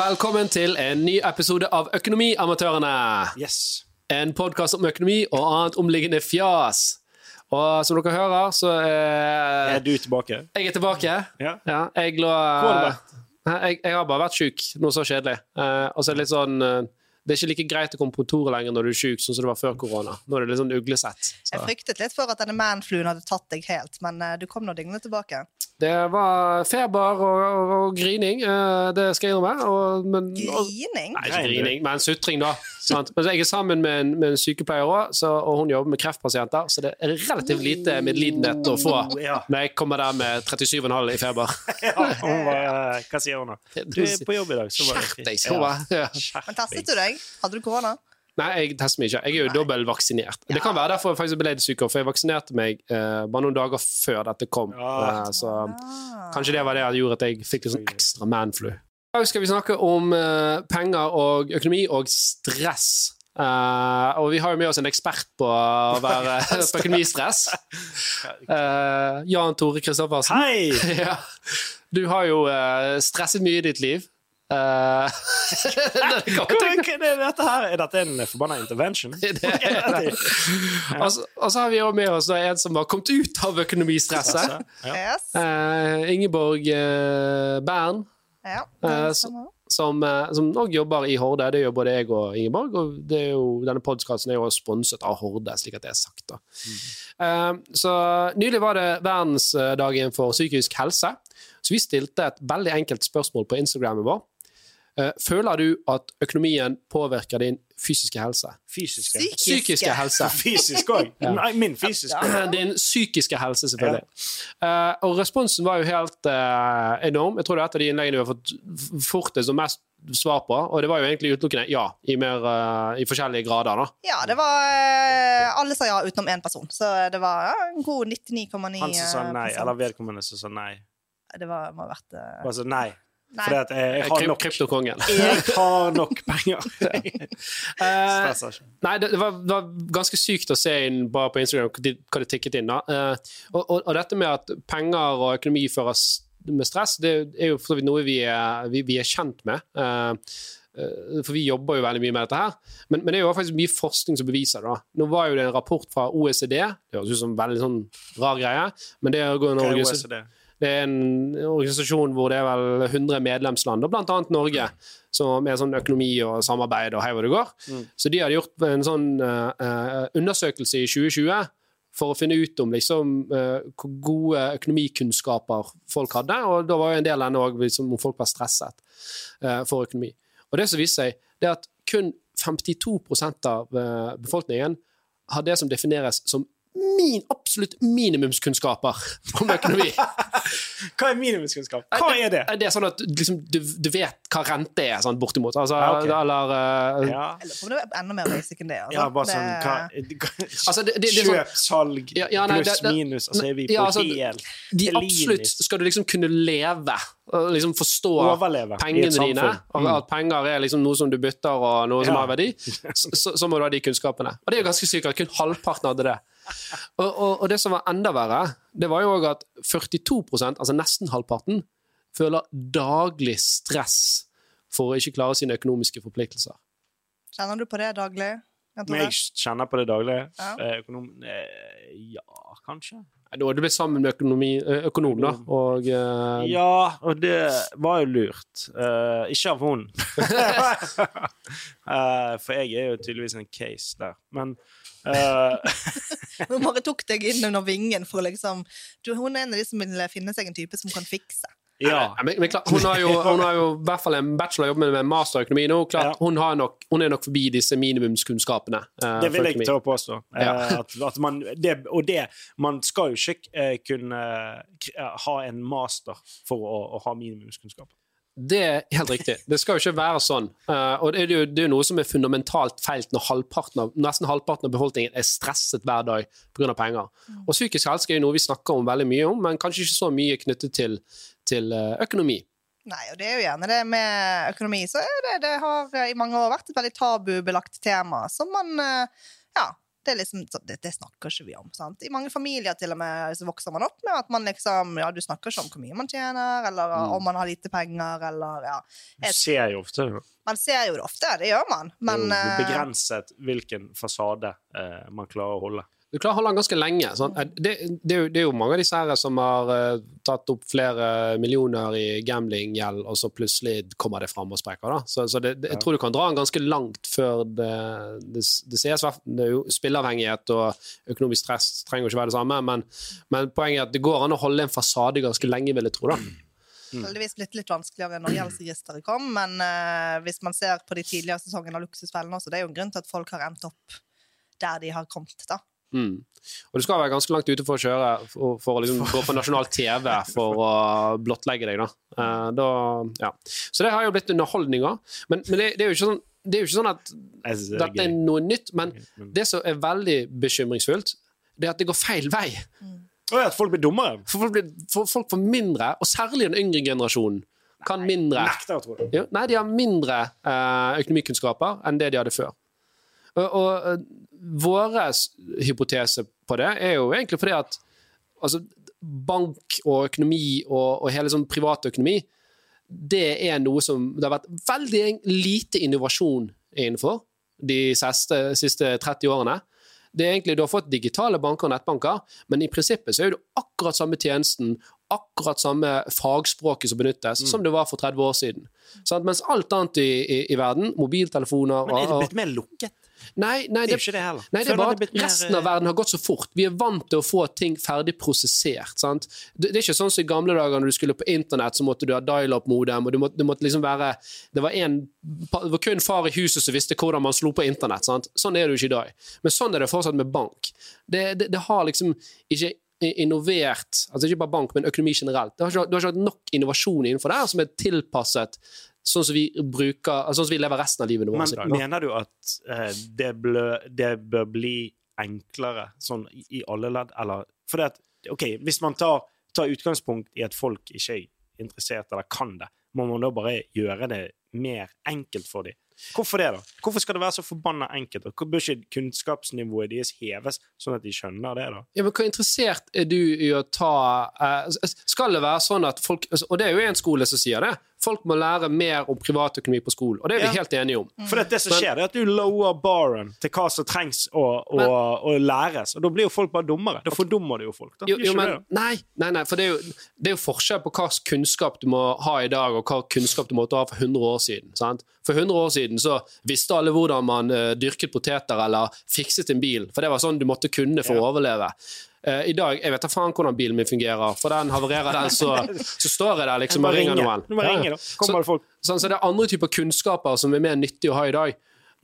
velkommen til en ny episode av Økonomiamatørene. Yes. En podkast om økonomi og annet omliggende fjas. Og som dere hører, så er Er du tilbake? jeg er tilbake. Ja. jeg lå Hvor har du vært? Jeg, jeg har bare vært sjuk. Noe så kjedelig. Eh, og så er det litt sånn eh, Det er ikke like greit å komme på kontoret lenger når du er sjuk, sånn som det var før korona. Nå er det litt sånn uglesett. Så. Jeg fryktet litt for at denne manfluen hadde tatt deg helt, men eh, du kom nå dinglende tilbake. Det var feber og, og, og grining, eh, det skal jeg innrømme. Og, men, og, Grining? Nei, ikke grining, men sutring, da. Sant? Men jeg er sammen med en, med en sykepleier òg, og hun jobber med kreftpasienter, så det er relativt lite medlidenhet å få når jeg kommer der med 37,5 i feber. ja hun var, eh, hva sier hun da? Du er på jobb i dag, så var det Skjerp deg. Ja. Men testet du deg? Hadde du korona? Nei, jeg tester meg ikke. Jeg er jo dobbeltvaksinert. Det kan være derfor jeg faktisk ble litt syk, for jeg vaksinerte meg eh, bare noen dager før dette kom. Ja. Eh, så Ah. kanskje det var det som gjorde at jeg fikk litt sånn ekstra manflu. I dag skal vi snakke om eh, penger og økonomi og stress. Uh, og vi har jo med oss en ekspert på å være på økonomistress. Uh, Jan Tore Kristoffersen. Hei! ja. Du har jo uh, stresset mye i ditt liv. Eh, det tenke. er dette her? Er dette en forbanna intervention? Det er det. Og så- Og så har vi også med oss en som har kommet ut av økonomistresset. Ja. Eh, Ingeborg uh, Bern, Ja, det som eh, som også jobber i Horde. Det gjør både jeg og Ingeborg. Og det er jo, denne podkasten er jo sponset av Horde, slik at det er sagt. da. Eh, så nylig var det verdensdagen for psykisk helse. Så vi stilte et veldig enkelt spørsmål på Instagrammen vår. Eh, føler du at økonomien påvirker din fysiske helse? Fysiske. Psykiske. Psykiske helse. Fysisk òg? Nei, min fysiske. Din psykiske helse, selvfølgelig. Eh, og responsen var jo helt uh, enorm. Jeg tror det er et av de innleggene vi har fått fortest og mest svar på. Og det var jo egentlig utelukkende ja, i, mer, uh, i forskjellige grader. da. Ja, det var Alle sa ja utenom én person, så det var ja, en god 99,9 Han som sa nei, eller vedkommende som sa nei. Det var, må ha vært Bare nei. At jeg, jeg har nok kryptokongen. Jeg har nok penger. uh, Nei, det, det, var, det var ganske sykt å se inn bare på Instagram hva det tikket inn. da. Uh, og, og, og dette med at penger og økonomi fører med stress, det er jo for så vidt noe vi er, vi, vi er kjent med. Eh, eh, for vi jobber jo veldig mye med dette her. Men, men det er jo faktisk mye forskning som beviser det. Nå var jo det en rapport fra OECD, det høres ut som en veldig sånn rar greie, men det er jo en Hva er OECD? Det er en organisasjon hvor det er vel 100 medlemsland, og annet Norge, som er sånn økonomi og samarbeid og hei hvor det går. Mm. Så de hadde gjort en sånn eh, undersøkelse i 2020 for å finne ut om liksom, uh, hvor gode økonomikunnskaper folk hadde, og da var jo en del av òg liksom, om folk var stresset uh, for økonomi. Og det som viser seg, det er at kun 52% av befolkningen har det som defineres som min, absolutt minimumskunnskaper om økonomi. Hva er minimumskunnskap? Hva er det? Det er sånn at liksom, du, du vet hva rente er, sånn bortimot. Altså, Ja, okay. Eller eh, Ja, det er enda mer basic enn det. Altså. ja bare Det- sånn hva, Altså, det- det- det sånn- Kjøp, salg, Ja, ja, nei, pluss, det- det- minus. Altså er vi på Ja, altså, helt de absolutt Skal du liksom kunne leve liksom forstå Overleve pengene dine, og Mm. at penger er liksom noe som du bytter og noe som Ja. har verdi, så, så må du ha de kunnskapene. Og det er jo ganske sykt at kun halvparten hadde det. Og, og, og det som var enda verre, det var jo òg at 42% altså nesten halvparten, føler daglig stress for å ikke klare sine økonomiske forpliktelser. Kjenner du på det daglig? Men jeg kjenner på det daglig. Ja. Eh, Økonom... Eh, ja, kanskje. Nå er du blitt sammen med økonomi, økonom, da, og uh... Ja, og det var jo lurt. Uh, ikke av hun. uh, for jeg er jo tydeligvis en case der. Men eh, Hun bare tok deg inn under vingen for å liksom du, Hun er en av de som vil finne seg en type som kan fikse. ja. Men, men klart, hun, har jo, hun har jo i hvert fall en bachelor jobber med en masterøkonomi nå. Klart, Ja. hun, har nok, hun er nok forbi disse minimumskunnskapene. Uh, Det vil jeg ta tørre påstå. Eh, Ja. at, at man, det, og det Man skal jo ikke uh, kunne eh, ha en master for å, å ha minimumskunnskap. Det er helt riktig. Det skal jo ikke være sånn. Eh, og det er jo, det er noe som er fundamentalt feil når halvparten av, nesten halvparten av befolkningen er stresset hver dag pga. penger. Og psykisk helse er jo noe vi snakker om veldig mye om, men kanskje ikke så mye knyttet til, til eh, økonomi. Nei, og det er jo gjerne det med økonomi. Så det, det har i mange år vært et veldig tabubelagt tema som man eh, ja, Det, liksom, det, det snakker ikke vi om. sant? I mange familier til og med så vokser man opp med at man liksom Ja, du snakker ikke om hvor mye man tjener, eller Mm. om man har lite penger, eller ja. Du ser jo ofte. Man ser jo det ofte, det gjør man, men det er jo eh, begrenset hvilken fasade eh, man klarer å holde. Du klarer å holde den ganske lenge. Sånn. Det, det, er jo, det er jo mange av disse her som har uh, tatt opp flere millioner i gamblinggjeld, og så plutselig kommer det fram og sprekker. Da. Så, så det, det, jeg tror du kan dra den ganske langt før det, det, det sies. Det er jo spilleavhengighet og økonomisk stress trenger jo ikke være det samme, men, men poenget er at det går an å holde en fasade ganske lenge, vil jeg tro. da. heldigvis blitt litt vanskeligere når gjeldsregisteret kom, men uh, hvis man ser på de tidligere sesongene av Luksusfellen også, det er jo en grunn til at folk har endt opp der de har kommet, da. Mm. Og du skal være ganske langt ute for å kjøre, for, for å liksom gå på nasjonal TV for å blottlegge deg. Da. Uh, da, ja. Så det har jo blitt underholdninger. Men, men det, det, er jo ikke sånn, det er jo ikke sånn at det er dette er noe nytt. Men det som er veldig bekymringsfullt, det er at det går feil vei. Å ja, at folk blir dummere? For folk, blir, for folk får mindre, og særlig den yngre generasjonen, kan mindre. Nekter tror jeg. Ja, nei, de har mindre uh, økonomikunnskaper enn det de hadde før. Og, og vår våre hypotese på det er jo egentlig fordi at altså, bank og økonomi og, og hele sånn privatøkonomi, det er noe som det har vært veldig lite innovasjon innenfor de siste, siste 30 årene. Det er egentlig, Du har fått digitale banker og nettbanker, men i prinsippet så er det akkurat samme tjenesten, akkurat samme fagspråket som benyttes, som det var for 30 år siden. Sant? mens alt annet i, i, i verden, mobiltelefoner Men er det blitt mer lukket? Nei, nei, Det er ikke det heller. Nei, det er bare det at resten av eh, verden har gått så fort. Vi er vant til å få ting ferdig prosessert. Sant? Det, det er ikke sånn som i gamle dager når du skulle på internett, så måtte du ha dial-up-modem, og du måtte, det måtte liksom være Det var, en, det var kun far i huset som visste hvordan man slo på internett. Sant? Sånn er det jo ikke i dag. Men sånn er det fortsatt med bank. Det, det, det har liksom ikke innovert altså Ikke bare bank, men økonomi generelt. Det har ikke, du har ikke hatt nok innovasjon innenfor det her som er tilpasset sånn som vi bruker, altså sånn som vi lever resten av livet vårt i dag. Da. mener du at eh, det, ble, det bør bli enklere sånn i, i alle ledd, eller For det at, OK, hvis man tar, tar utgangspunkt i at folk ikke er interessert eller kan det, må man da bare gjøre det mer enkelt for dem? Hvorfor det, da? Hvorfor skal det være så forbanna enkelt? Og Bør ikke kunnskapsnivået deres heves, sånn at de skjønner det, da? Ja, men Hvor interessert er du i å ta uh, Skal det være sånn at folk Og det er jo en skole som sier det. Folk må lære mer om privatøkonomi på skolen, og det er vi Ja. helt enige om. For det, det som skjer, det er at du lower baren til hva som trengs å, å, Men- å læres. Og da blir jo folk bare dummere. Da fordummer du jo folk. Jo, jo, men, nei, nei, nei, for det er, jo, det er jo forskjell på hva kunnskap du må ha i dag, og hva kunnskap du måtte ha for 100 år siden. Sant? For 100 år siden så visste alle hvordan man uh, dyrket poteter eller fikset en bil, for det var sånn du måtte kunne for Ja. å overleve. Eh, I dag jeg vet da faen hvordan bilen min fungerer, for den havererer den, så, så står jeg der liksom og ringer noen. Du må ringe, da. Kommer det folk. Sånn, så det er andre typer kunnskaper som er mer nyttig å ha i dag.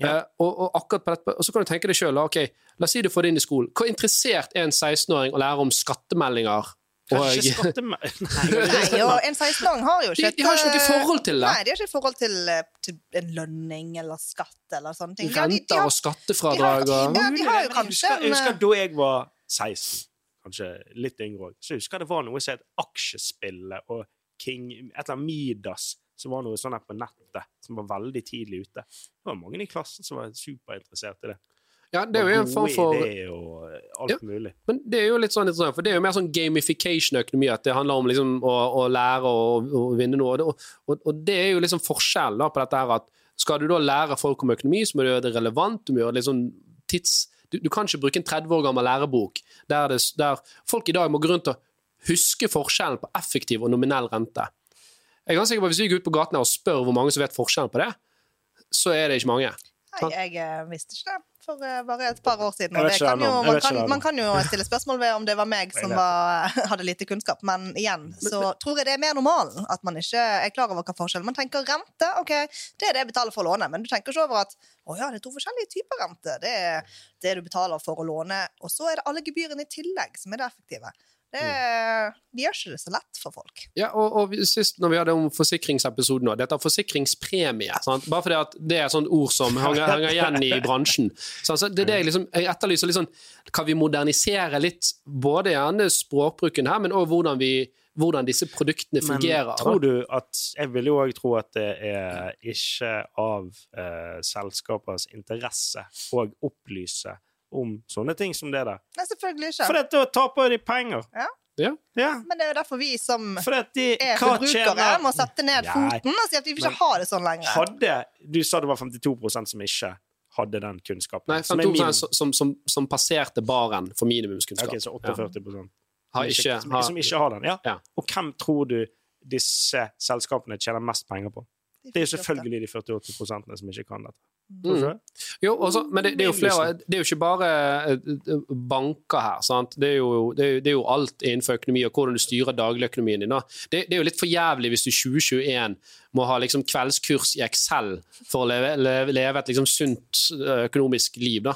Eh, og, og akkurat på dette, og så kan du tenke deg selv, okay, la oss si du får det inn i skolen. Hvor interessert er en 16-åring å lære om skattemeldinger? Og, skattemeldinger Nei, Nei, og en 16-åring har jo ikke ikke de har ikke noe eh, forhold til det. Nei, de har ikke et forhold til, til en lønning eller skatt eller sånne ting. Ja, de- de Renter har- og skattefradrag og Ja, de har jo kanskje husker, jeg en, husker da jeg var 16, kanskje litt yngre òg, så jeg husker det var noe som het Aksjespillet og King Et eller annet Midas, som var noe sånn her på nettet, som var veldig tidlig ute. Det var mange i klassen som var superinteressert i det. Ja, det er jo en form for og alt Ja. mulig. Men det er jo litt sånn interessant, for det er jo mer sånn gamification-økonomi, at det handler om liksom å, å lære og, å vinne noe. Og, og, og det er jo liksom forskjellen på dette her, at skal du da lære folk om økonomi, så må du gjøre det relevant, du må gjøre det litt sånn tids... Du, du kan ikke bruke en 30 år gammel lærebok der, det, der folk i dag må gå rundt og huske forskjellen på effektiv og nominell rente. Jeg er ganske sikker på at Hvis vi går ut på gaten her og spør hvor mange som vet forskjellen på det, så er det ikke mange. Nei, jeg eh, visste ikke det for eh, bare et par år siden. Kan jo, man, kan, man kan jo stille spørsmål ved om det var meg som var, hadde lite kunnskap, men igjen så tror jeg det er mer normalen at man ikke er klar over hva forskjellen Man tenker rente, OK, det er det jeg betaler for å låne, men du tenker ikke over at å ja, det er to forskjellige typer rente. Det er det du betaler for å låne, og så er det alle gebyrene i tillegg som er det effektive. Det vi gjør ikke det så lett for folk. Ja, og, og sist når vi hadde om forsikringsepisoden nå, dette er forsikringspremie. Sant? Bare fordi at det er et sånt ord som henger, henger igjen i bransjen. Så det er det jeg, liksom, jeg etterlyser litt sånn Kan vi modernisere litt både gjerne språkbruken her, men òg hvordan, vi- hvordan disse produktene fungerer? Men tror du at Jeg vil jo òg tro at det er ikke av eh, selskapers interesse å opplyse om sånne ting som det der. Nei, selvfølgelig ikke. For da taper de penger. Ja. Ja. Ja. Men det er jo derfor vi som For at de, er forbrukere, må sette ned Nei, foten og si at vi vil ikke men- ha det sånn lenger. Hadde Du sa det var 52% som ikke hadde den kunnskapen. Nei, som er 52 min- som, som, som, som passerte baren for minimumskunnskap. Ok, så 48 Har som, ikke- som, har- som ikke har den. Ja. Ja. Og hvem tror du disse selskapene tjener mest penger på? Det er jo selvfølgelig de 48 som ikke kan dette. Det? Jo, også, men det, det er jo flere Det er jo ikke bare eh, banker her. sant? Det er, jo, det, er, det er jo alt innenfor økonomi og hvordan du styrer dagligøkonomien din. Det, det er jo litt for jævlig hvis du i 2021 må ha liksom kveldskurs i Excel for å leve, leve, leve et liksom sunt eh, økonomisk liv.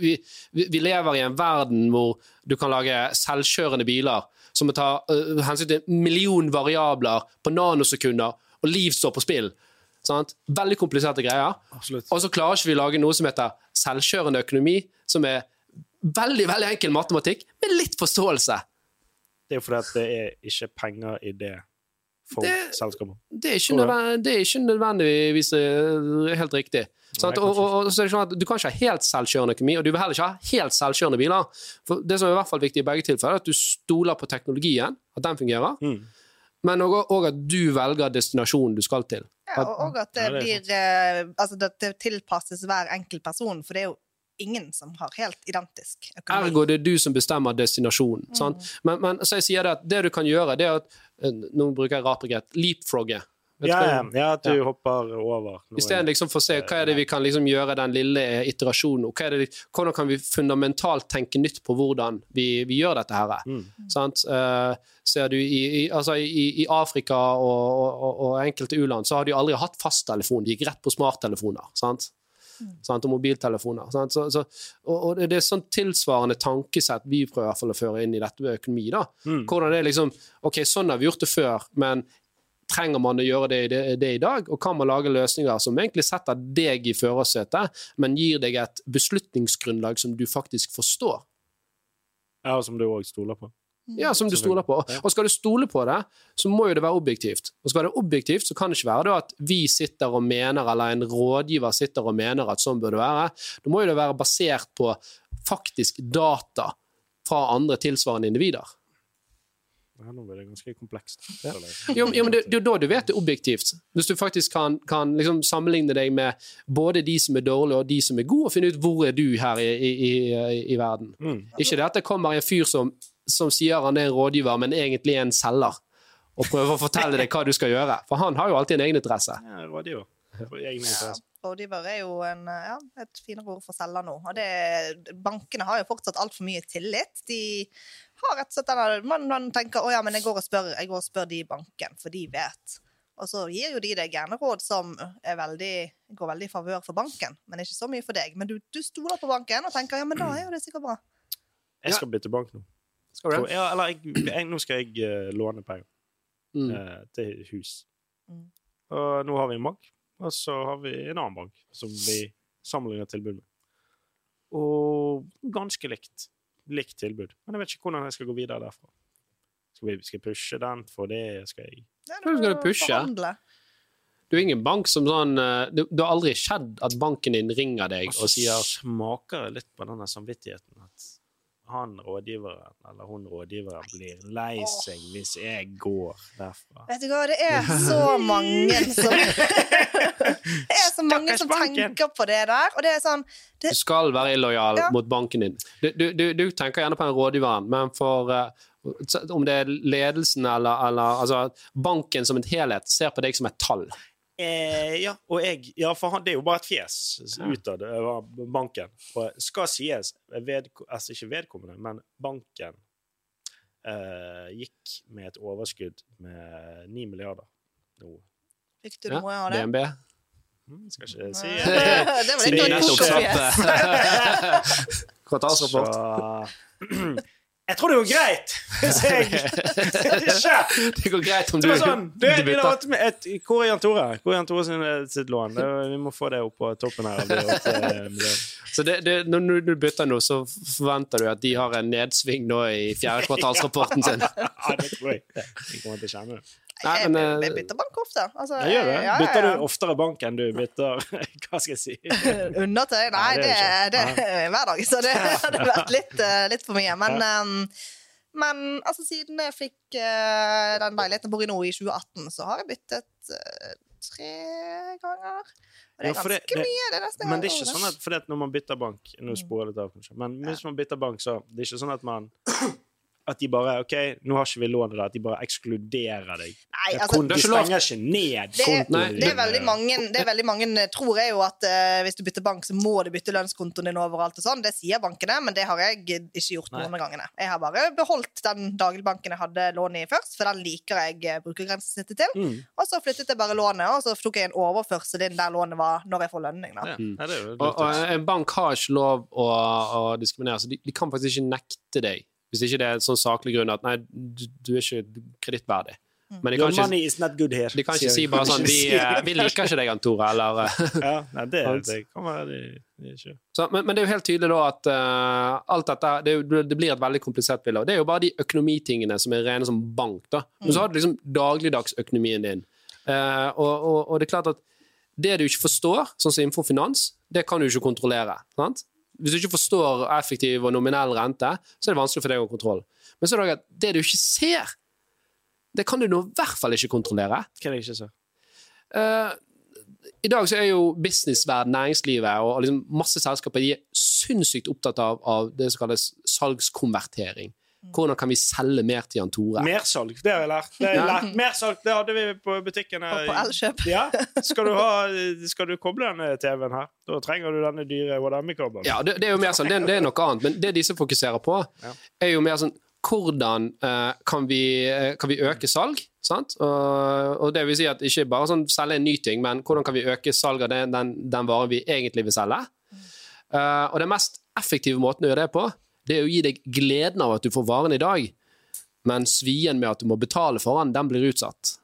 vi, vi lever i en verden hvor du kan lage selvkjørende biler som må ta eh, hensyn til en million variabler på nanosekunder, og liv står på spill. Sant? Veldig kompliserte greier. Absolutt. Og så klarer ikke vi å lage noe som heter selvkjørende økonomi, som er veldig veldig enkel matematikk, med litt forståelse. Det er jo fordi at det er ikke penger i det for Det- selskapet. Det er ikke, nødvendig, det er ikke nødvendigvis eh, helt riktig. Nei, Og, og, og så er det sånn at Du kan ikke ha helt selvkjørende økonomi, og du vil heller ikke ha helt selvkjørende biler. For Det som er i hvert fall viktig i begge tilfeller, er at du stoler på teknologien, at den fungerer, Mm. Men òg at du velger destinasjonen du skal til. Ja, og, at det blir eh, Altså det tilpasses hver enkelt person, for det er jo ingen som har helt identisk økonomi. Ergo det er du som bestemmer destinasjonen. Mm. Sant? Men, men så jeg sier det at det du kan gjøre, det er at eh, Nå bruker jeg rart begrep. Leapfrogge. Vet Ja, ja, ja, at du Ja. hopper over. Isteden liksom for å se hva er det vi kan liksom gjøre den lille iterasjonen hva er det, Hvordan kan vi fundamentalt tenke nytt på hvordan vi, vi gjør dette her? Mm. Sant? Eh, ser du i, i, altså i, i Afrika og, og, og enkelte u-land så har de aldri hatt fasttelefon, de gikk rett på smarttelefoner. Sant? Sant? Og mobiltelefoner. Sant? Så, så, og, og det er sånn tilsvarende tankesett vi prøver i hvert fall å føre inn i dette med økonomi. da. Mm. Hvordan det er liksom OK, sånn har vi gjort det før, men trenger man å gjøre det, det, det i dag? Og kan man lage løsninger som egentlig setter deg i førersetet, men gir deg et beslutningsgrunnlag som du faktisk forstår? Ja, og som du òg stoler på. Ja, som du stoler på. Og skal du stole på det, så må jo det være objektivt. Og skal det være objektivt, så kan det ikke være det at vi sitter og mener, eller en rådgiver sitter og mener at sånn bør det være. Da må jo det være basert på faktisk data fra andre tilsvarende individer. Ja, nå blir det ganske komplekst. Jo, jo men det, er jo da du vet det objektivt. Hvis du faktisk kan, kan liksom sammenligne deg med både de som er dårlige og de som er gode, og finne ut hvor er du her i, i, i, i verden. Mm. Ikke det at det kommer en fyr som, som sier han er en rådgiver, men egentlig er en selger, og prøver å fortelle deg hva du skal gjøre. For han har jo alltid en egeninteresse. Ja, rådgiver. Ja. Rådgiver er jo en, ja, et finere ord for selger nå. Og det, bankene har jo fortsatt altfor mye tillit. De har rett og slett denne Man, man tenker å ja, men jeg går, og spør, jeg går og spør de i banken, for de vet. Og så gir jo de deg gjerne råd som er veldig, går veldig i favør for banken, men ikke så mye for deg. Men du, du stoler på banken og tenker ja, men da er jo det sikkert bra. Jeg skal bytte bank nå. Skal du det? ja, eller jeg, jeg, nå skal jeg uh, låne penger Mm. uh, til hus. Mm. Og nå har vi en bank, og så har vi en annen bank som vi sammenligner tilbud med. Og ganske likt. Likt tilbud. Men jeg vet ikke hvordan jeg skal gå videre derfra. Skal, vi, skal jeg pushe den for det? Skal jeg Ja, skal du pushe? forhandle. Du er ingen bank som sånn Du Det det har aldri skjedd at banken din ringer deg Og og så sier smaker det litt på denne samvittigheten at han rådgiveren eller hun rådgiveren blir lei seg hvis jeg går derfra. Vet du hva, det er så mange som Det er så mange som tenker på det der, og det er sånn Du skal være illojal Ja. mot banken din. Du, du, du, du tenker gjerne på den rådgiveren, men for uh, om det er ledelsen eller, eller altså, banken som en helhet ser på deg som et tall. Eh, ja, og jeg Ja, for han, det er jo bare et fjes Ja. utad over banken. Og skal sies, ved, altså ikke vedkommende, men banken eh, gikk med et overskudd med 9 milliarder nå. Fikk du noe av det? DNB. Mm, skal ikke si det var litt av en kvartalsrapport. Jeg tror det går greit hvis jeg ikke Det går greit om du, Det sånn, du, du bytter. Hvor er Jan Tore? Hvor er Jan Tore sin, sitt lån? Det, vi må få det opp på toppen her. de åtte millionene. Så det, det, når du bytter nå, så forventer du at de har en nedsving nå i fjerde kvartalsrapporten sin. Ja, det tror jeg. Vi kommer til å kjenne det. Nei, men, jeg, jeg bytter bank ofte. Altså, Jeg gjør det. ja, ja, Bytter du oftere bank enn du bytter Hva skal jeg si? Undertøy? Nei, Nei, det er det, det er hver dag. Så det hadde vært litt, eh, litt for mye. Men, um, men altså, siden jeg fikk uh, den leiligheten jeg bor i nå, i 2018, så har jeg byttet uh, tre ganger. Og det er Ja, ganske det- mye. Det er nesten Men det er ikke sånn at fordi at når man bytter bank Nå sporer jeg litt av, kanskje. Men hvis man bytter bank, så det er ikke sånn at man At de bare OK, nå har ikke vi lånet det. At de bare ekskluderer deg. Nei, altså, de stenger ikke ned Det er, kontoen det, er veldig mange, det er veldig mange eh, tror jeg jo at uh, hvis du bytter bank, så må du bytte lønnskontoen din overalt og sånn. Det sier bankene, men det har jeg ikke gjort noen av gangene. Jeg har bare beholdt den dagligbanken jeg hadde lån i først, for den liker jeg eh, brukergrensesnittet til. Mm. Og så flyttet jeg bare lånet, og så tok jeg en overførsel inn der lånet var, når jeg får lønning. da. Ja. Jo Og, og en bank har ikke lov å, å diskriminere, så de, de kan faktisk ikke nekte deg. Hvis ikke det er en sånn saklig grunn at nei, du, du er ikke kredittverdig. Men de kan ikke, money is not good here. de kan ikke si bare sånn vi, eh, vi liker ikke deg, Tore, eller eh, Ja, nei, det, det kan være de, de ikke så, men, men det er jo helt tydelig da at uh, alt dette det, det blir et veldig komplisert bilde. Og det er jo bare de økonomitingene som er rene som bank. da. Men så har du liksom dagligdagsøkonomien din. Uh, og, og, og det er klart at det du ikke forstår, sånn som innenfor finans, det kan du ikke kontrollere. sant? Hvis du ikke forstår effektiv og nominell rente, så er det vanskelig for deg å ha kontroll. Men så er det at det du ikke ser, det kan du nå i hvert fall ikke kontrollere. Hva er det ikke så? Uh, I dag så er jo businessverden, næringslivet og liksom masse selskaper de er sinnssykt opptatt av, av det som kalles salgskonvertering. Hvordan kan vi selge mer til Jan Tore? Mersalg, det har jeg lært. Det, jeg Ja. lært. Mersalg, det hadde vi på butikken. her. På, på Elkjøp. Ja. Skal du, ha, skal du koble denne TV-en her, da trenger du denne dyre HDMI-kabelen. Ja, det, det er jo mer sånn, det, det er noe annet, men det disse fokuserer på, Ja. er jo mer sånn hvordan uh, kan, vi, eh, kan vi øke salg? Sant? Og, og det vil si at ikke bare sånn selge en ny ting, men hvordan kan vi øke salget av den, den, den varen vi egentlig vil selge? Uh, og den mest effektive måten å gjøre det på, det er å gi deg gleden av at du får varen i dag, men svien med at du må betale for den, den blir utsatt.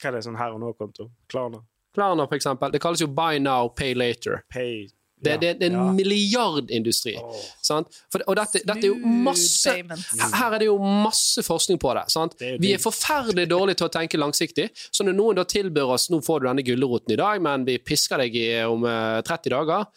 Hva er det sånn her og nå-konto? Klarna? Klarna, for eksempel. Det kalles jo buy now, pay later. Pay Det, ja. det, det er en ja. milliardindustri. Oh. Sant? For, og dette, dette er jo masse her her er det jo masse forskning på det. Sant? Det er Vi er forferdelig dårlige til å tenke langsiktig. Så når noen da tilbyr oss nå får du denne gulroten i dag, men vi pisker deg i, om eh, 30 dager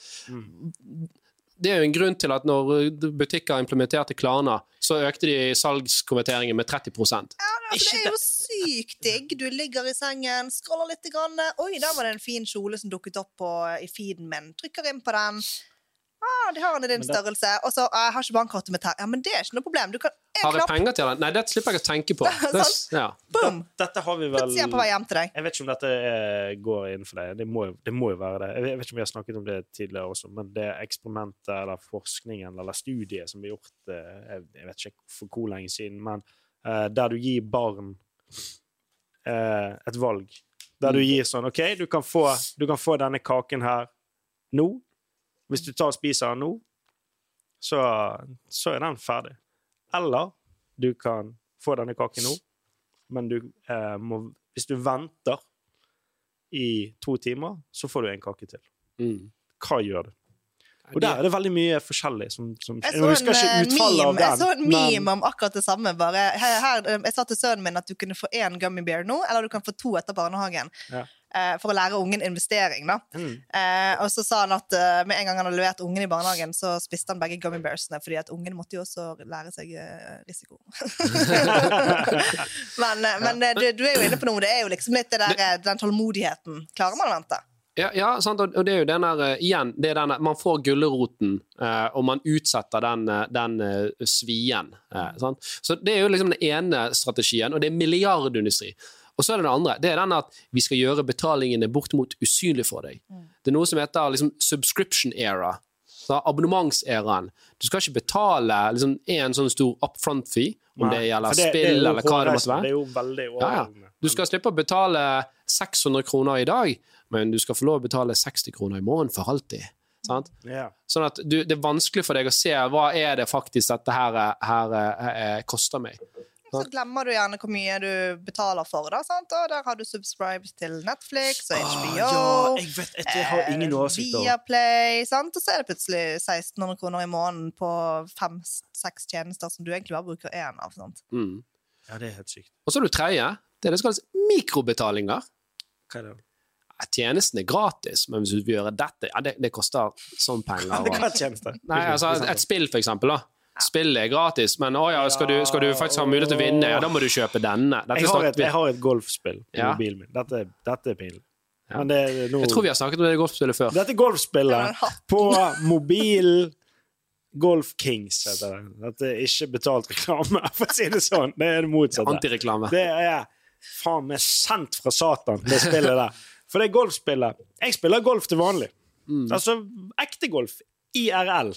Det er jo en grunn til at når butikker implementerte Klarna, så økte de salgskonverteringen med 30 Altså, det er jo sykt digg. Du ligger i sengen, scroller litt. Grann. Oi, der var det en fin kjole som dukket opp på, i feeden min. Trykker inn på den. Ah, de har den i din det- størrelse. Og så ah, jeg har ikke bankkortet mitt her. Ja, men det er ikke noe problem. Du kan en Har jeg knapp, penger til den? Nei, det slipper jeg å tenke på. Det, ja. boom! Dette har vi vel er jeg på vei hjem til deg. Jeg vet ikke om dette eh, går innenfor deg. Det må, det må jo være det. Jeg vet- ikke om vi har snakket om det tidligere også, men det eksperimentet eller forskningen eller studiet som ble gjort eh, jeg, jeg vet ikke for hvor lenge siden, men uh, der du gir barn uh, et valg. Der du gir sånn OK, du kan, få, du kan få denne kaken her nå. Hvis du tar og spiser den nå, så, så er den ferdig. Eller du kan få denne kaken nå, men du eh, må Hvis du venter i to timer, så får du en kake til. Mm. Hva gjør du? Og der er det veldig mye forskjellig som, som Jeg Jeg husker ikke utfallet meme. av meme, jeg så en meme men- om akkurat det samme. Bare, her, her, eh, jeg sa til sønnen min at du kunne få én gummy bear nå, eller du kan få to etter barnehagen. Ja. Eh, for å lære ungen investering. da. Mm. Eh, og så sa han at uh, med en gang han hadde levert ungen i barnehagen, så spiste han begge gummy bearsene, fordi at ungen måtte jo også lære seg eh, risiko. men eh, men eh, du, du er jo inne på noe. Det er jo liksom litt det der, eh, den tålmodigheten. Klarer man å vente? Ja, ja og det er jo den der, eh, igjen, det den der, man får gulroten, eh, og man utsetter den, eh, den svien. sant? Så det er jo liksom den ene strategien, og det er milliardindustri. Og så er det den andre, det er den at vi skal gjøre betalingene bortimot usynlig for deg. Det er noe som heter liksom subscription era, så abonnementseraen. Du skal ikke betale liksom en sånn stor upfront fee, om det gjelder det- det spill det eller hva det måtte være. Det er jo veldig Ja, ja. Du skal slippe å betale 600 kroner i dag, men du skal få lov å betale 60 kroner i måneden for alltid. Sant? Ja. Sånn at du, det er vanskelig for deg å se hva er det faktisk dette her, her, her koster meg. Så glemmer du gjerne hvor mye du betaler for. da, sant? Og der har du subscribed til Netflix og HBO. Ah, ja, jeg vet jeg, jeg har ingen eh, oversikt over Viaplay, sant? Og så er det plutselig 1600 kroner i måneden på fem-seks tjenester som du egentlig bare bruker én av. sant? Mm. Ja, det er helt sykt. Og så er det tredje. Det er det som kalles mikrobetalinger. Hva er det? Tjenesten er gratis, men hvis du vil gjøre dette, ja, det, det koster sånn penger. og- Nei, altså Et spill, for eksempel. da. Spillet er gratis, men å ja, skal, du, skal du faktisk ha mulighet til å vinne, ja, da må du kjøpe denne. Dette Jeg har, et, jeg har et golfspill på Ja. mobilen min. Dette, dette er pinlig. Ja. Men det er noe... Jeg tror vi har snakket om det golfspillet før. Dette golfspillet på mobil Golf Kings heter det. Dette er ikke betalt reklame, for å si det sånn. Det er det motsatte. Antireklame. Det er faen meg sendt fra Satan, det spillet der. For det går-spillet Jeg spiller golf til vanlig. Altså ekte golf. IRL.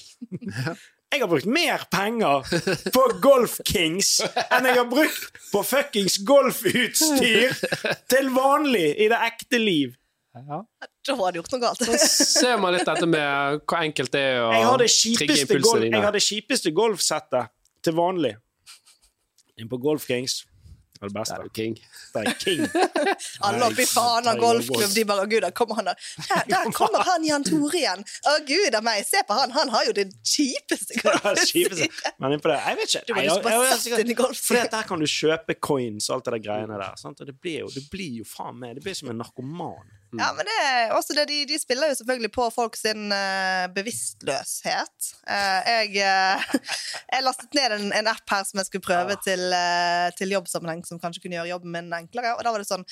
Jeg har brukt mer penger på Golf Kings enn jeg har brukt på fuckings golfutstyr til vanlig i det ekte liv. Ja. Da har du gjort noe galt. Så Ser man litt dette med hvor enkelt det er å trigge impulsene dine. jeg har det kjipeste golfsettet til vanlig. Inn på Golf Kings. Det er det beste. Det er king. Det er king. Alle oppi faen av golfklubb, de bare 'Å, Gud, der kommer han der. Der, der kommer han Jan Tore igjen. Å gud a meg, se på han, han har jo det kjipeste det Men innpå det Jeg vet ikke. Du må bare sette inn i golf. For der kan du kjøpe coins og alt det der greiene der. Sant? Og det blir jo, det blir jo faen meg Det blir som en narkoman. Ja, men det er også det, de, de spiller jo selvfølgelig på folk sin eh, bevisstløshet. Uh, jeg, uh, jeg lastet ned en, en app her som jeg skulle prøve til, uh, til jobbsammenheng, som kanskje kunne gjøre jobben min enklere. Og da var det sånn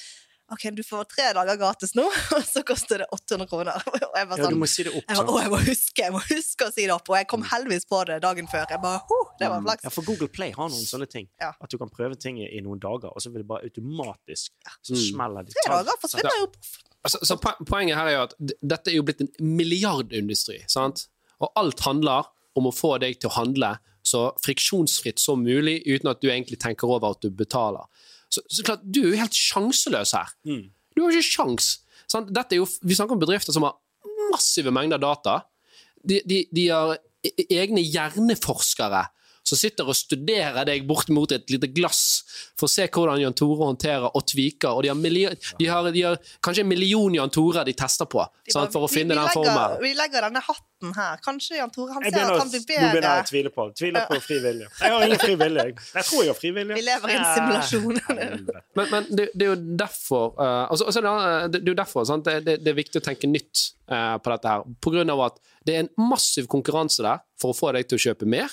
OK, du får tre dager gratis nå, og så koster det 800 kroner. Og jeg var Ja, sånn du må si det opp. jeg, å, jeg må huske jeg må huske å si det opp, og jeg kom heldigvis på det dagen før. Jeg bare, «Ho, det var flaks. Ja, for Google Play har noen sånne ting. Ja. At du kan prøve ting i, noen dager, og så vil det bare automatisk Så Mm. smeller det. Tre dager forsvinner jo. Altså, så Poenget her er jo at dette er jo blitt en milliardindustri. sant? Og alt handler om å få deg til å handle så friksjonsfritt som mulig, uten at du egentlig tenker over at du betaler. Så, så klart, Du er jo helt sjanseløs her. Mm. Du har ikke sjans. Sant? Dette er jo, vi snakker om bedrifter som har massive mengder data. De, de, de har e- egne hjerneforskere som sitter og studerer deg bort mot et lite glass for å se hvordan Jan Tore håndterer og tviker. Og de har, de har, de har kanskje en million Jan Tore de tester på De sant, for å vi- finne vi den legger, formelen. Vi legger denne hatten her. Kanskje Jan Tore han ser begynner, at han blir nå begynner jeg bedre. å tvile på Tviler på fri vilje. Jeg har ingen fri vilje. jeg. Tror jeg har fri vilje. Vi lever i en simulasjon. Men, men det, det er jo derfor uh, altså, altså, det, er- er jo derfor sant? Det, det, det er viktig å tenke nytt uh, på dette her. På grunn av at det er en massiv konkurranse der for å få deg til å kjøpe mer.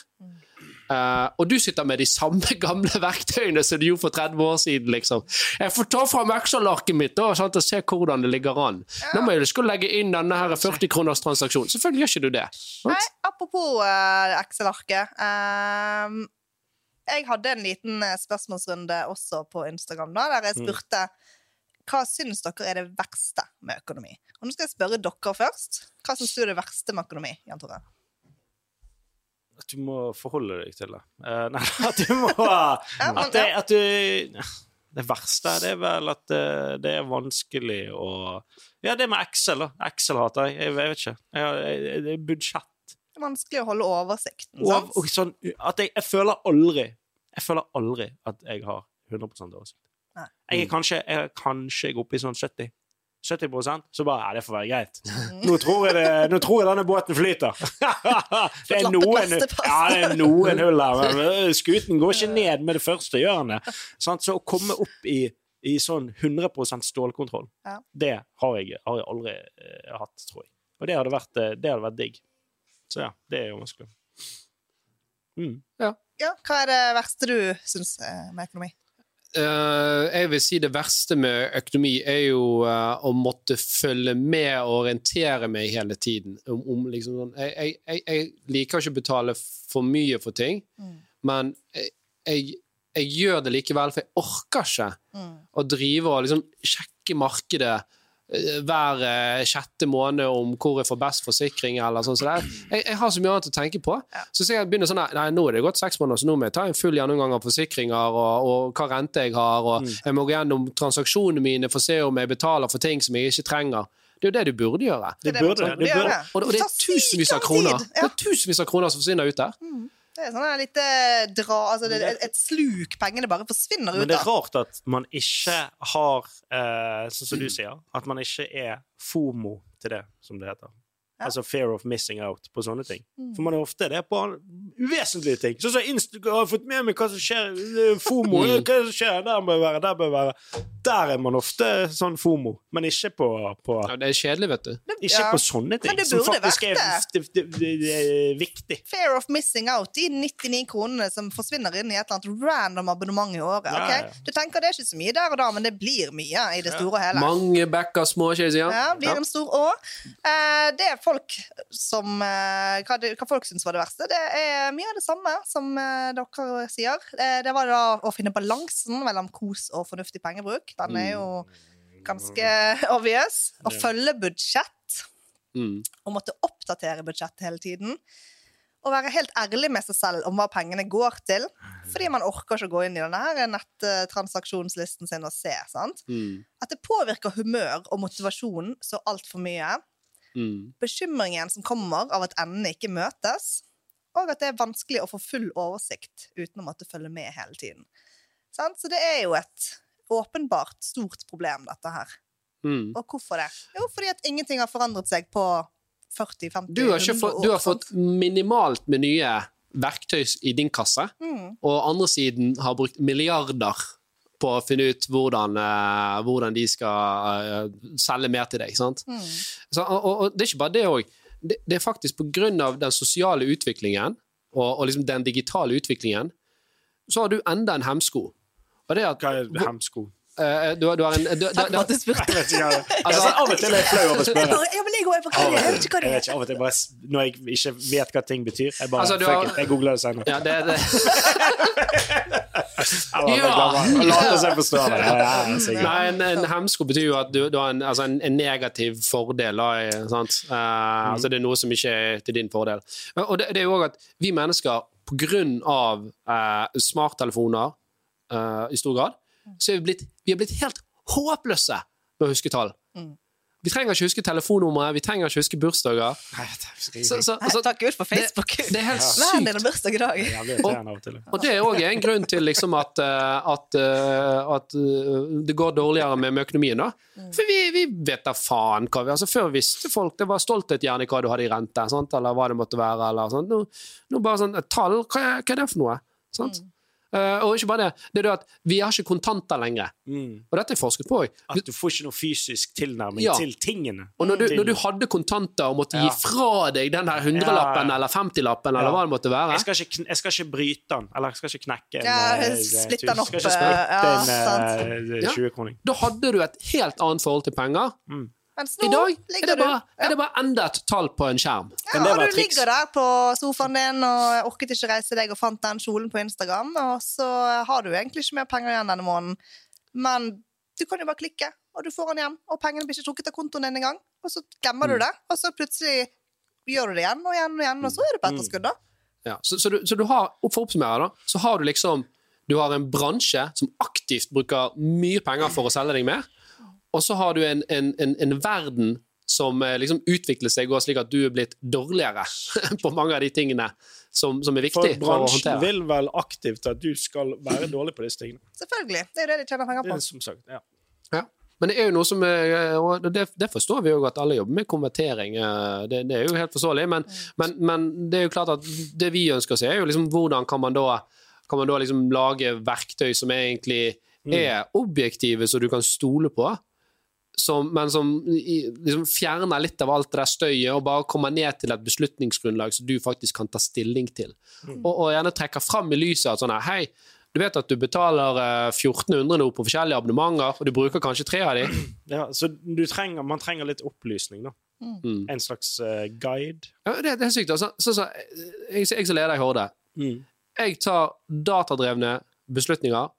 Eh, og du sitter med de samme gamle verktøyene som du gjorde for 30 år siden. liksom. Jeg får ta fram Excel-arket mitt da, sant, og se hvordan det ligger an. Nå må jeg skal legge inn denne her 40 kroners transaksjonen. Selvfølgelig gjør ikke du det. Nei, apropos uh, Excel-arket. Um, jeg hadde en liten eh, spørsmålsrunde også på Instagram, da, der jeg Mm. spurte hva syns dere er det verste med økonomi. Og nå skal jeg spørre dere først. Hva syns du er det verste med økonomi? Jan Tore? At du må forholde deg til det. Uh, nei, at du må At, det, at du Det verste det er vel at det, det er vanskelig å Ja, det med Excel, da. Excel hater jeg. Jeg, jeg vet ikke. Jeg, jeg, det budsjett. Det er vanskelig å holde oversikten. Og, og sånn at jeg, føler aldri Jeg føler aldri at jeg har 100 oversikt. Jeg er kanskje, jeg kanskje oppe i sånn 70 70% så bare Ja, det får være greit. Nå tror jeg, det, nå tror jeg denne båten flyter. det, er noen, ja, det er noen hull her, øh, skuten går ikke ned med det første? Sant? Så å komme opp i, i sånn 100% stålkontroll, det har jeg, har jeg aldri uh, hatt, tror jeg. Og det hadde vært, eh, det hadde vært digg. Så ja, det er jo vanskelig. Mm. Ja, hva er det verste du syns eh, med økonomi? Eh, jeg vil si det verste med økonomi er jo eh, å måtte følge med og orientere meg hele tiden. Om, om liksom, sånn- jeg, jeg, jeg, liker ikke å betale for mye for ting, Mm. men jeg, jeg, gjør det likevel, for jeg orker ikke Mm. å drive og liksom sjekke markedet hver eh, sjette måned om hvor jeg får best forsikring. eller sånn som det er. Jeg, jeg har så mye annet å tenke på. Så jeg begynner sånn nei, nå er det gått seks måneder, så nå må jeg ta en full gjennomgang av forsikringer og, og hva rente jeg har, og jeg må gå gjennom transaksjonene mine for å se om jeg betaler for ting som jeg ikke trenger. Det er jo det du burde gjøre. Det burde, Det burde Og, det. Det. Og, og det er tusenvis av kroner. Det er tusenvis av kroner som forsvinner ut der. Det er sånn her lite dra Altså det, er et sluk. Pengene bare forsvinner Men det er rart at man ikke har, eh, sånn som du sier, at man ikke er FOMO til det, som det heter. Ja. Altså fear of missing out på sånne ting. Mm. For man er ofte det på uvesentlige ting. Sånn som Inst jeg har fått med meg hva som skjer eh, FOMO. Hva som skjer? Der bør være, der bør være. Der er man ofte sånn FOMO, men ikke på, på Ja, det er kjedelig, vet du. Ikke Ja. på sånne ting, Men det som faktisk er, vært det, det, det, det er viktig. Fair of missing out, de 99 kronene som forsvinner inn i et eller annet random abonnement i året. Ja, ok? ja. Du tenker det er ikke så mye der og da, men det blir mye i det store og hele. Mange bekker små, ikke sant? Ja, blir en stor å. Eh, det er folk som eh, hva, det, hva folk syns var det verste, det er mye av det samme som eh, dere sier. Eh, det var da å finne balansen mellom kos og fornuftig pengebruk. Den er jo ganske obvious. Å følge budsjett Å og måtte oppdatere budsjettet hele tiden. Og være helt ærlig med seg selv om hva pengene går til. Fordi man orker ikke å gå inn i denne nettransaksjonslisten sin og se. sant? Mm. At det påvirker humør og motivasjon så altfor mye. Mm. Bekymringen som kommer av at endene ikke møtes. Og at det er vanskelig å få full oversikt uten å måtte følge med hele tiden. Så det er jo et åpenbart stort problem, dette her. Mm. Og hvorfor det? Jo, fordi at ingenting har forandret seg på 40-50 Du har, ikke fått, du har fått minimalt med nye verktøy i din kasse, Mm. og andre siden har brukt milliarder på å finne ut hvordan, eh, hvordan de skal eh, selge mer til deg. Sant? Mm. Så, og, og, det er ikke bare det òg. Det, det er faktisk av den sosiale utviklingen og, og liksom den digitale utviklingen, så har du enda en hemsko. Og det er at Hva er hemsko? Eh, du, du har en du, Takk for at du spurte. Jeg. Altså- Altså, av og til er jeg flau over å spørre. Ja, men jeg går. Jeg vet ikke hva Jeg det vet er. ikke, av og til bare, Når jeg ikke vet hva ting betyr, jeg bare Altså, har- it, jeg googler det senere. ja, det, det, Ja. late som jeg forstår det. Ja, ja, ja. Nei, en, en hemsko betyr jo at du, du har en, altså en, en negativ fordel. Sant? Uh, sant? Eh, Altså det er noe som ikke er til din fordel. Og det, det er jo òg at vi mennesker, på grunn av uh, smarttelefoner eh, i stor grad, så er vi blitt, vi er blitt helt håpløse med å huske tall. Mm. Vi trenger ikke huske telefonnummeret, vi trenger ikke huske bursdager. Nei, Så, så, Nei, Takk Gud for Facebook. det, det er helt ja. sykt. har bursdag i dag. Og. Og det er òg en grunn til liksom at, eh, at, eh, at eh, det går dårligere med, med økonomien. da. For vi, vi vet da faen hva vi altså Før visste folk det var stolthet gjerne i hva du hadde i rente, sant? eller hva det måtte være. eller sånt. Nå, nå bare sånn Tall, hva hva er det for noe? Sant? Eh, og ikke bare det. Det er det at vi har ikke kontanter lenger. Mm. Og dette er forsket på òg. At du får ikke noe fysisk tilnærming Ja. til tingene. Og når du, når du hadde kontanter og måtte gi fra deg den der hundrelappen Ja, ja. eller femtilappen, Ja. eller hva det måtte være jeg skal, ikke, jeg skal ikke bryte den, eller jeg skal ikke knekke en Ja, eh, splitte den opp, eh, splitte ja, Ja. 20-kroning. Da hadde du et helt annet forhold til penger. Mens I nå dag er det, det, du bare, er det bare enda et tall på en skjerm. ja, og du triks? ligger der på sofaen din og orket ikke reise deg og fant den kjolen på Instagram, og så har du egentlig ikke mer penger igjen denne måneden. Men du kan jo bare klikke, og du får den hjem, og pengene blir ikke trukket av kontoen din engang. Og så glemmer Mm. du det, og så plutselig gjør du det igjen og igjen og igjen, og så er det på Mm. etterskudd, da. Ja, så, så, du, så du har, for å oppsummere, da, så har du liksom Du har en bransje som aktivt bruker mye penger for å selge deg mer, og så har du en, en, en, en verden som eh, liksom utvikler seg og slik at du er blitt dårligere på mange av de tingene som, som er For viktig for, å bransjen vil vel aktivt at du skal være dårlig på disse tingene. Selvfølgelig. Det er jo det de tjener penger Det på. er som sagt, ja. Ja. Men det er jo noe som er, og det, det forstår vi jo at alle jobber med konvertering. eh, Det, det er jo helt forståelig. Men, men, men det er jo klart at det vi ønsker å se, er jo liksom hvordan kan man da, kan man da liksom lage verktøy som egentlig er objektive, så du kan stole på. Som, men som liksom fjerner litt av alt det der støyet og bare kommer ned til et beslutningsgrunnlag som du faktisk kan ta stilling til. Og, og gjerne trekker fram i lyset at sånn her, hei, du vet at du betaler eh, 1400 nå på forskjellige abonnementer, og du bruker kanskje tre av de. ja. Så du trenger, man trenger litt opplysning, da. Mm. En slags uh, guide. Ja, det, det er sykt. Altså. Så, så, jeg, jeg som leder i Horde, Mm. jeg tar datadrevne beslutninger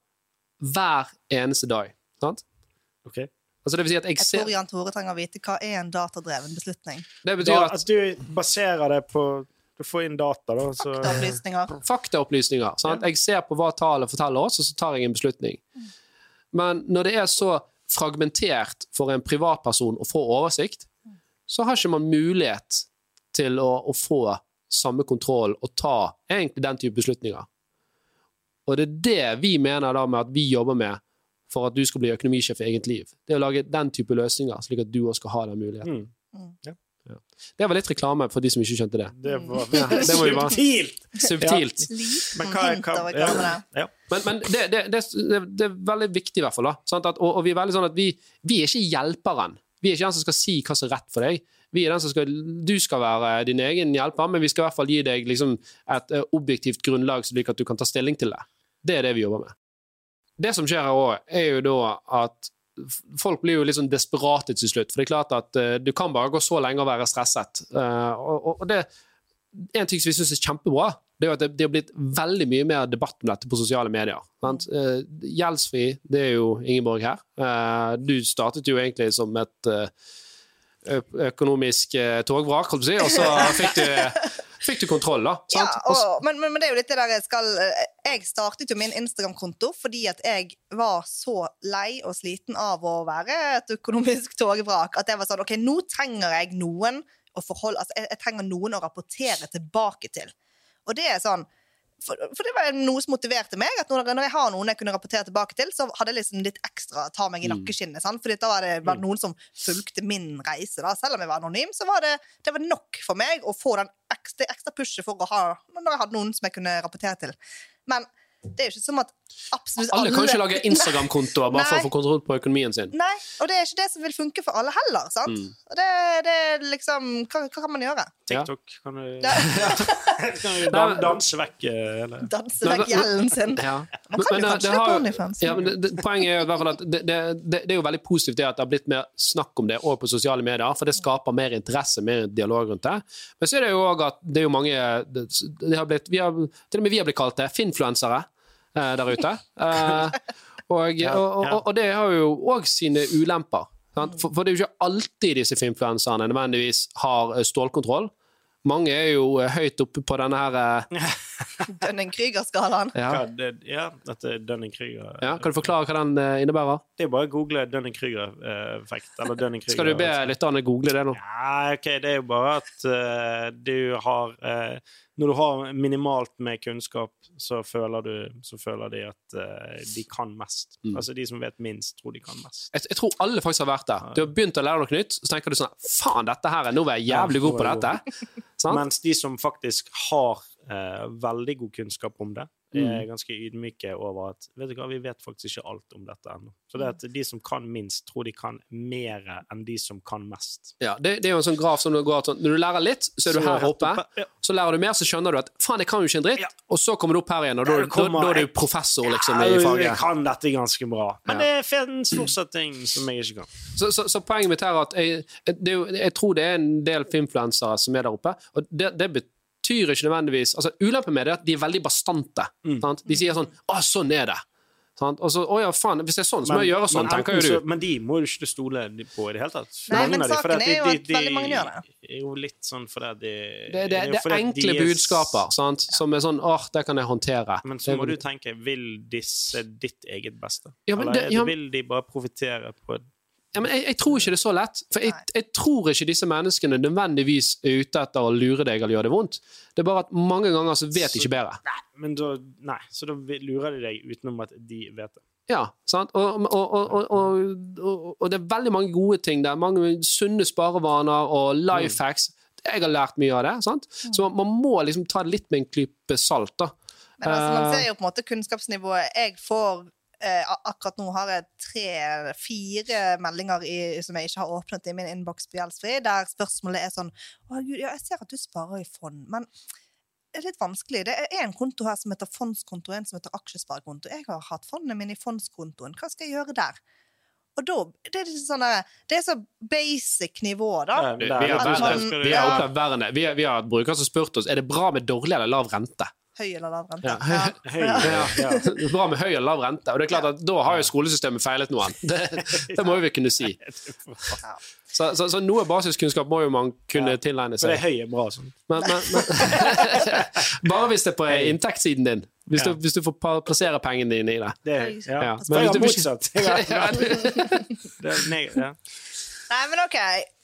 hver eneste dag. Sant? Ok? Altså, det vil si at jeg Jeg tror Jan Tore trenger å vite hva er en datadreven beslutning. Det betyr at at du baserer det på Du får inn data, da. Så, Faktaopplysninger. faktaopplysninger. Sant? Jeg ser på hva tallet forteller oss, og så tar jeg en beslutning. Men når det er så fragmentert for en privatperson å få oversikt, så har ikke man mulighet til å, å få samme kontroll og ta egentlig den type beslutninger. Og det er det vi mener da med at vi jobber med for at du skal bli økonomisjef i eget liv. Det er å lage den type løsninger, slik at du også skal ha den muligheten. Mm. Ja. Det var litt reklame for de som ikke skjønte det. Det var Ja, det var bare- subtilt! Subtilt. Men hva, er hva ja, ja. Men, men det, det, det, er veldig viktig, i hvert fall. Da, sant? At, og, og vi er veldig sånn at vi, vi er ikke hjelperen. Vi er ikke den som skal si hva som er rett for deg. Vi er den som skal, du skal være din egen hjelper, men vi skal i hvert fall gi deg liksom, et eh, objektivt grunnlag, slik at du kan ta stilling til det. Det er det vi jobber med. Det som skjer her òg, er jo da at folk blir jo litt sånn desperate til slutt. For det er klart at uh, du kan bare gå så lenge og være stresset. Uh, og, og, det en ting som vi syns er kjempebra, det er jo at det, det har blitt veldig mye mer debatt om dette på sosiale medier. Sant? Uh, gjeldsfri, det er jo Ingeborg her. Du startet jo egentlig som et økonomisk togvrak, holdt jeg på å si, og så fikk du, fikk du kontroll, da. Ja, Sant? Og men, men det er jo litt det der jeg skal eh, Jeg startet jo min Instagram-konto fordi at jeg var så lei og sliten av å være et økonomisk togvrak at jeg var sånn OK, nå trenger jeg noen å forholde Altså, jeg, jeg trenger noen å rapportere tilbake til. Og det er sånn for, for det var noe som motiverte meg. At når, når jeg har noen jeg kunne rapportere tilbake til, så hadde jeg liksom litt ekstra ta meg i nakkeskinnet. sant? Fordi da var det var noen som fulgte min reise. da. Selv om jeg var anonym, så var det, det var nok for meg å få den ekstra, ekstra pushet for å ha når jeg hadde noen som jeg kunne rapportere til. Men det er jo ikke som at absolutt alle kan ikke lage Instagram-kontoer bare for å få kontroll på økonomien sin. Nei, og det er ikke det som vil funke for alle heller. sant? Mm. Og det, det er liksom hva, hva kan man gjøre? TikTok kan du, Det, kan du dan, danse vekk eh, eller? danse vekk gjelden sin. Ja. Man kan jo det- kanskje det har på OnlyFans. Ja, men det, det, poenget er jo i hvert fall at det, det, er jo veldig positivt det at det har blitt mer snakk om det også på sosiale medier, for det skaper mer interesse, mer dialog rundt det. Men så er det jo òg at det er jo mange det, det har blitt, vi har, Til og med vi har blitt kalt det finfluensere der ute. Eh, og, og, og, og det har jo òg sine ulemper. For, for det er jo ikke alltid disse influenserne nødvendigvis har eh, stålkontroll. Mange er jo eh, høyt oppe på denne her eh, Dunning-Krüger-skalaen. ja. Ja, dette er Dunning-Krüger. ja, Kan du forklare hva den eh, innebærer? Det er bare å google Dunning-Krüger-effekt. Dunning-Krüger. Skal du be lytterne google det nå? Ja, ok, det er jo bare at uh, du har uh, Når du har minimalt med kunnskap, så føler, du, så føler de at uh, de kan mest. Mm. Altså de som vet minst, tror de kan mest. Jeg, jeg tror alle faktisk har vært der. Du har begynt å lære noe nytt, så tenker du sånn Faen, dette her, nå var jeg jævlig god på dette. Sant? Mens de som faktisk har eh, veldig god kunnskap om det, er Mm. ganske ydmyke over at vet du hva, vi vet faktisk ikke alt om dette ennå. Så det at de som kan minst, tror de kan mer enn de som kan mest. Ja, det, det er jo en sånn graf som det går sånn, Når du lærer litt, så er du Så her oppe. oppe. Ja. Så lærer du mer, så skjønner du at faen, jeg kan jo ikke en dritt. Ja. Og så kommer du opp her igjen, og da, Ja, det da, da er du professor liksom Ja, i Jeg kan dette ganske bra. Men det finnes fortsatt ting som jeg ikke kan. Så, så, så poenget mitt her er at jeg, det jeg tror det er en del filmfluensere som er der oppe, og det, det betyr ikke nødvendigvis altså Ulempen med det er at de er veldig bastante. Mm. Sant? De sier sånn 'Å, sånn er det'. Sant? Og så, å ja, faen, Hvis det er sånn, så må jeg gjøre sånn, men tenker jo du. Men de må du ikke stole på i det hele tatt. Nei, men saken er jo at de- veldig mange gjør det. er jo litt sånn fordi de Det, det, er jo det er enkle de er- budskaper sant? som er sånn 'Åh, det kan jeg håndtere'. Men så må du tenke, vil disse ditt eget beste? Ja, men Eller det- ja, vil de bare profitere på Ja, men jeg, jeg tror ikke det er så lett. For jeg, jeg tror ikke disse menneskene nødvendigvis er ute etter å lure deg eller gjøre det vondt. Det er bare at mange ganger så vet de ikke bedre. Nei, men da, nei, så da lurer de deg utenom at de vet det. Ja, sant? Og, og, og, og, og, og, og det er veldig mange gode ting der. Mange sunne sparevaner og life hacks. Jeg har lært mye av det. sant? Så man må liksom ta det litt med en klype salt. da. Men altså, man Eh, ser jo på en måte kunnskapsnivået. Jeg får eh, Akkurat nå har jeg tre-fire meldinger i, som jeg ikke har åpnet i min innboks på Gjeldsfri, der spørsmålet er sånn Å, Gud, ja, jeg ser at du sparer i fond, men det er litt vanskelig. Det er en konto her som heter fondskonto, en som heter aksjesparekonto. Jeg har hatt fondene mine i fondskontoen. Hva skal jeg gjøre der? Og da, det er sånn Det er så basic nivå, da. Vi, har, vi har. Vi, har- vi har brukere som har spurt oss er det bra med dårlig eller lav rente. Høy eller lav rente. Ja. Ja. Høy, ja. Ja, ja. bra med høy eller lav rente. Og det er klart at Da har jo skolesystemet feilet noen. Det, det må jo vi kunne si. Så, så, så noe basiskunnskap må jo man kunne Ja. tilegne For det er høy er bra. Sånn. Men, men, men, bare hvis det er på inntektssiden din. Hvis, Ja. du, hvis du får plassere pengene dine i det. Det er, Høy. ja. Hvis du- motsatt. Ja, det er neg ja. Nei, men OK.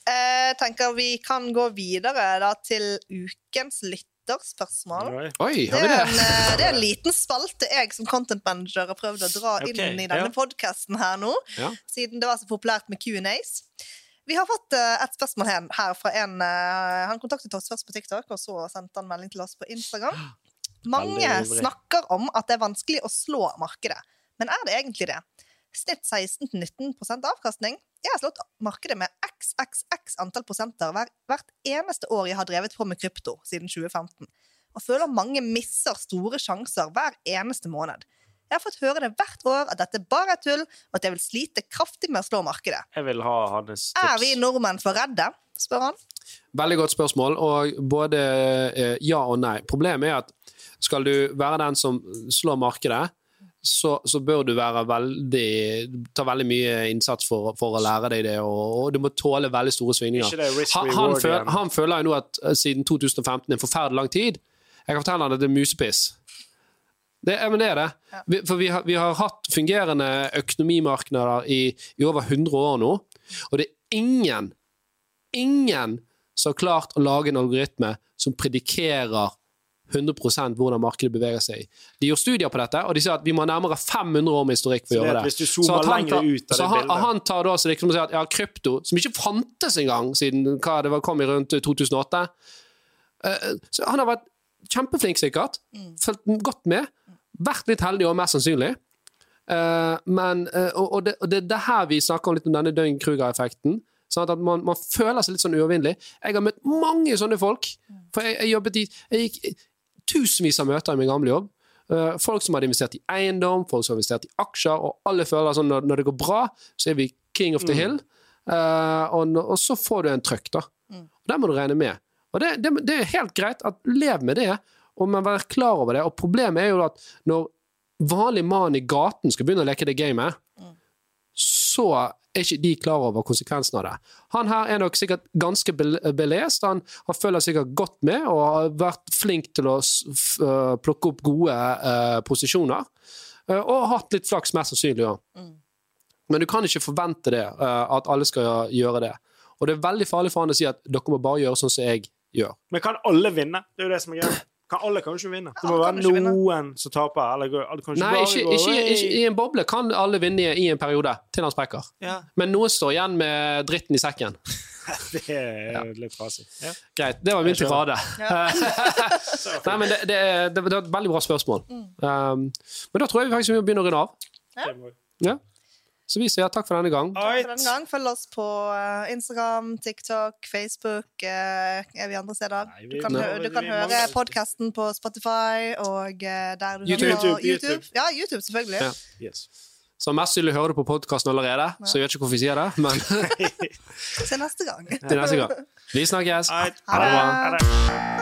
Jeg tenker vi kan gå videre da til ukens lytterspørsmål. Oi, Det er, en, eh, det er en liten spalte jeg som content manager har prøvd å dra okay, inn i denne ja. podkasten her nå, Ja. siden det var så populært med Q&As. Vi har fått eh, et spørsmål her, her fra en eh, Han kontaktet oss først på TikTok, og så sendte han melding til oss på Instagram. Mange snakker om at det er vanskelig å slå markedet. Men er det egentlig det? Snitt 16-19% avkastning. Jeg har slått markedet med XXX antall prosenter hvert eneste år jeg har drevet på med krypto siden 2015. Og føler mange misser store sjanser hver eneste måned. Jeg har fått høre det hvert år at dette bare er tull, og at jeg vil slite kraftig med å slå markedet. Jeg vil ha hans tips. Er vi nordmenn for redde? spør han. Veldig godt spørsmål, og både eh, ja og nei. Problemet er at skal du være den som slår markedet, så, så bør du være veldig, ta veldig mye innsats for, for å lære deg det, og, og du må tåle veldig store svingninger. Han, han føler jo nå at eh, siden 2015 er en forferdelig lang tid. Jeg kan fortelle han at det er musepiss. Det, men det er det. Vi, for vi har, vi har hatt fungerende økonomimarkeder i, i over 100 år nå, og det er ingen, ingen som har klart å lage en algoritme som predikerer 100% hvordan markedet beveger seg. De gjør studier på dette, og de sier at vi må ha nærmere 500 år med historikk for å gjøre det. Så at han tar- ut av så han, han tar da så det si at ja, krypto, som ikke fantes engang siden hva det var, kom i rundt 2008 eh, så Han har vært kjempeflink, sikkert. Fulgt godt med. Vært litt heldig og mest sannsynlig. Eh, men, eh, og, og, det, og det er det her vi snakker om litt om denne Døgn-Kruger-effekten. Sånn at man, man føler seg litt sånn uovervinnelig. Jeg har møtt mange sånne folk. For jeg, jeg jobbet i Jeg gikk tusenvis av møter i min gamle jobb. Eh, folk som hadde investert i eiendom, folk som hadde investert i aksjer, og alle føler sånn når, når det går bra, så er vi king of the hill. Uh, og, og så får du en trøkk, da. Og det må du regne med. Og det, det, det er helt greit at lev med det, og man være klar over det. Og problemet er jo at når vanlig mann i gaten skal begynne å leke det gamet, så er ikke de klar over konsekvensen av det. Han her er nok sikkert ganske belest, han, han følger sikkert godt med og har vært flink til å plukke opp gode uh, posisjoner, Uh, og hatt litt flaks, mest sannsynlig òg. Men du kan ikke forvente det, uh, at alle skal gjøre det. Og det er veldig farlig for han å si at dere må bare gjøre sånn som jeg gjør. Men kan alle vinne? Det er jo det som er greia. Kan alle kan jo ikke vinne. Det må være vinne. noen som taper. Eller kan Nei, ikke, gå, ikke, ikke, i en boble kan alle vinne i en periode, til han sprekker. Ja, Men noen står igjen med dritten i sekken. det er litt trasig. Ja. Greit, det var min tirade. Nei, men det, det, det, det var et veldig bra spørsmål. Um, men da tror jeg vi faktisk må begynne å runde av. Ja. Så vi sier takk for denne gang. For denne gang. Følg oss på eh, Instagram, TikTok, Facebook. eh, er vi andre steder? Du kan, hø- du kan høre podkasten på Spotify og eh, der du YouTube. hører- YouTube. Ja, YouTube, selvfølgelig. Ja. Yes. Så mest sannsynlig hører du på podkasten allerede, så jeg vet ikke hvorfor vi sier det, men Til neste gang. til neste gang. Vi snakkes. Ha det. Det.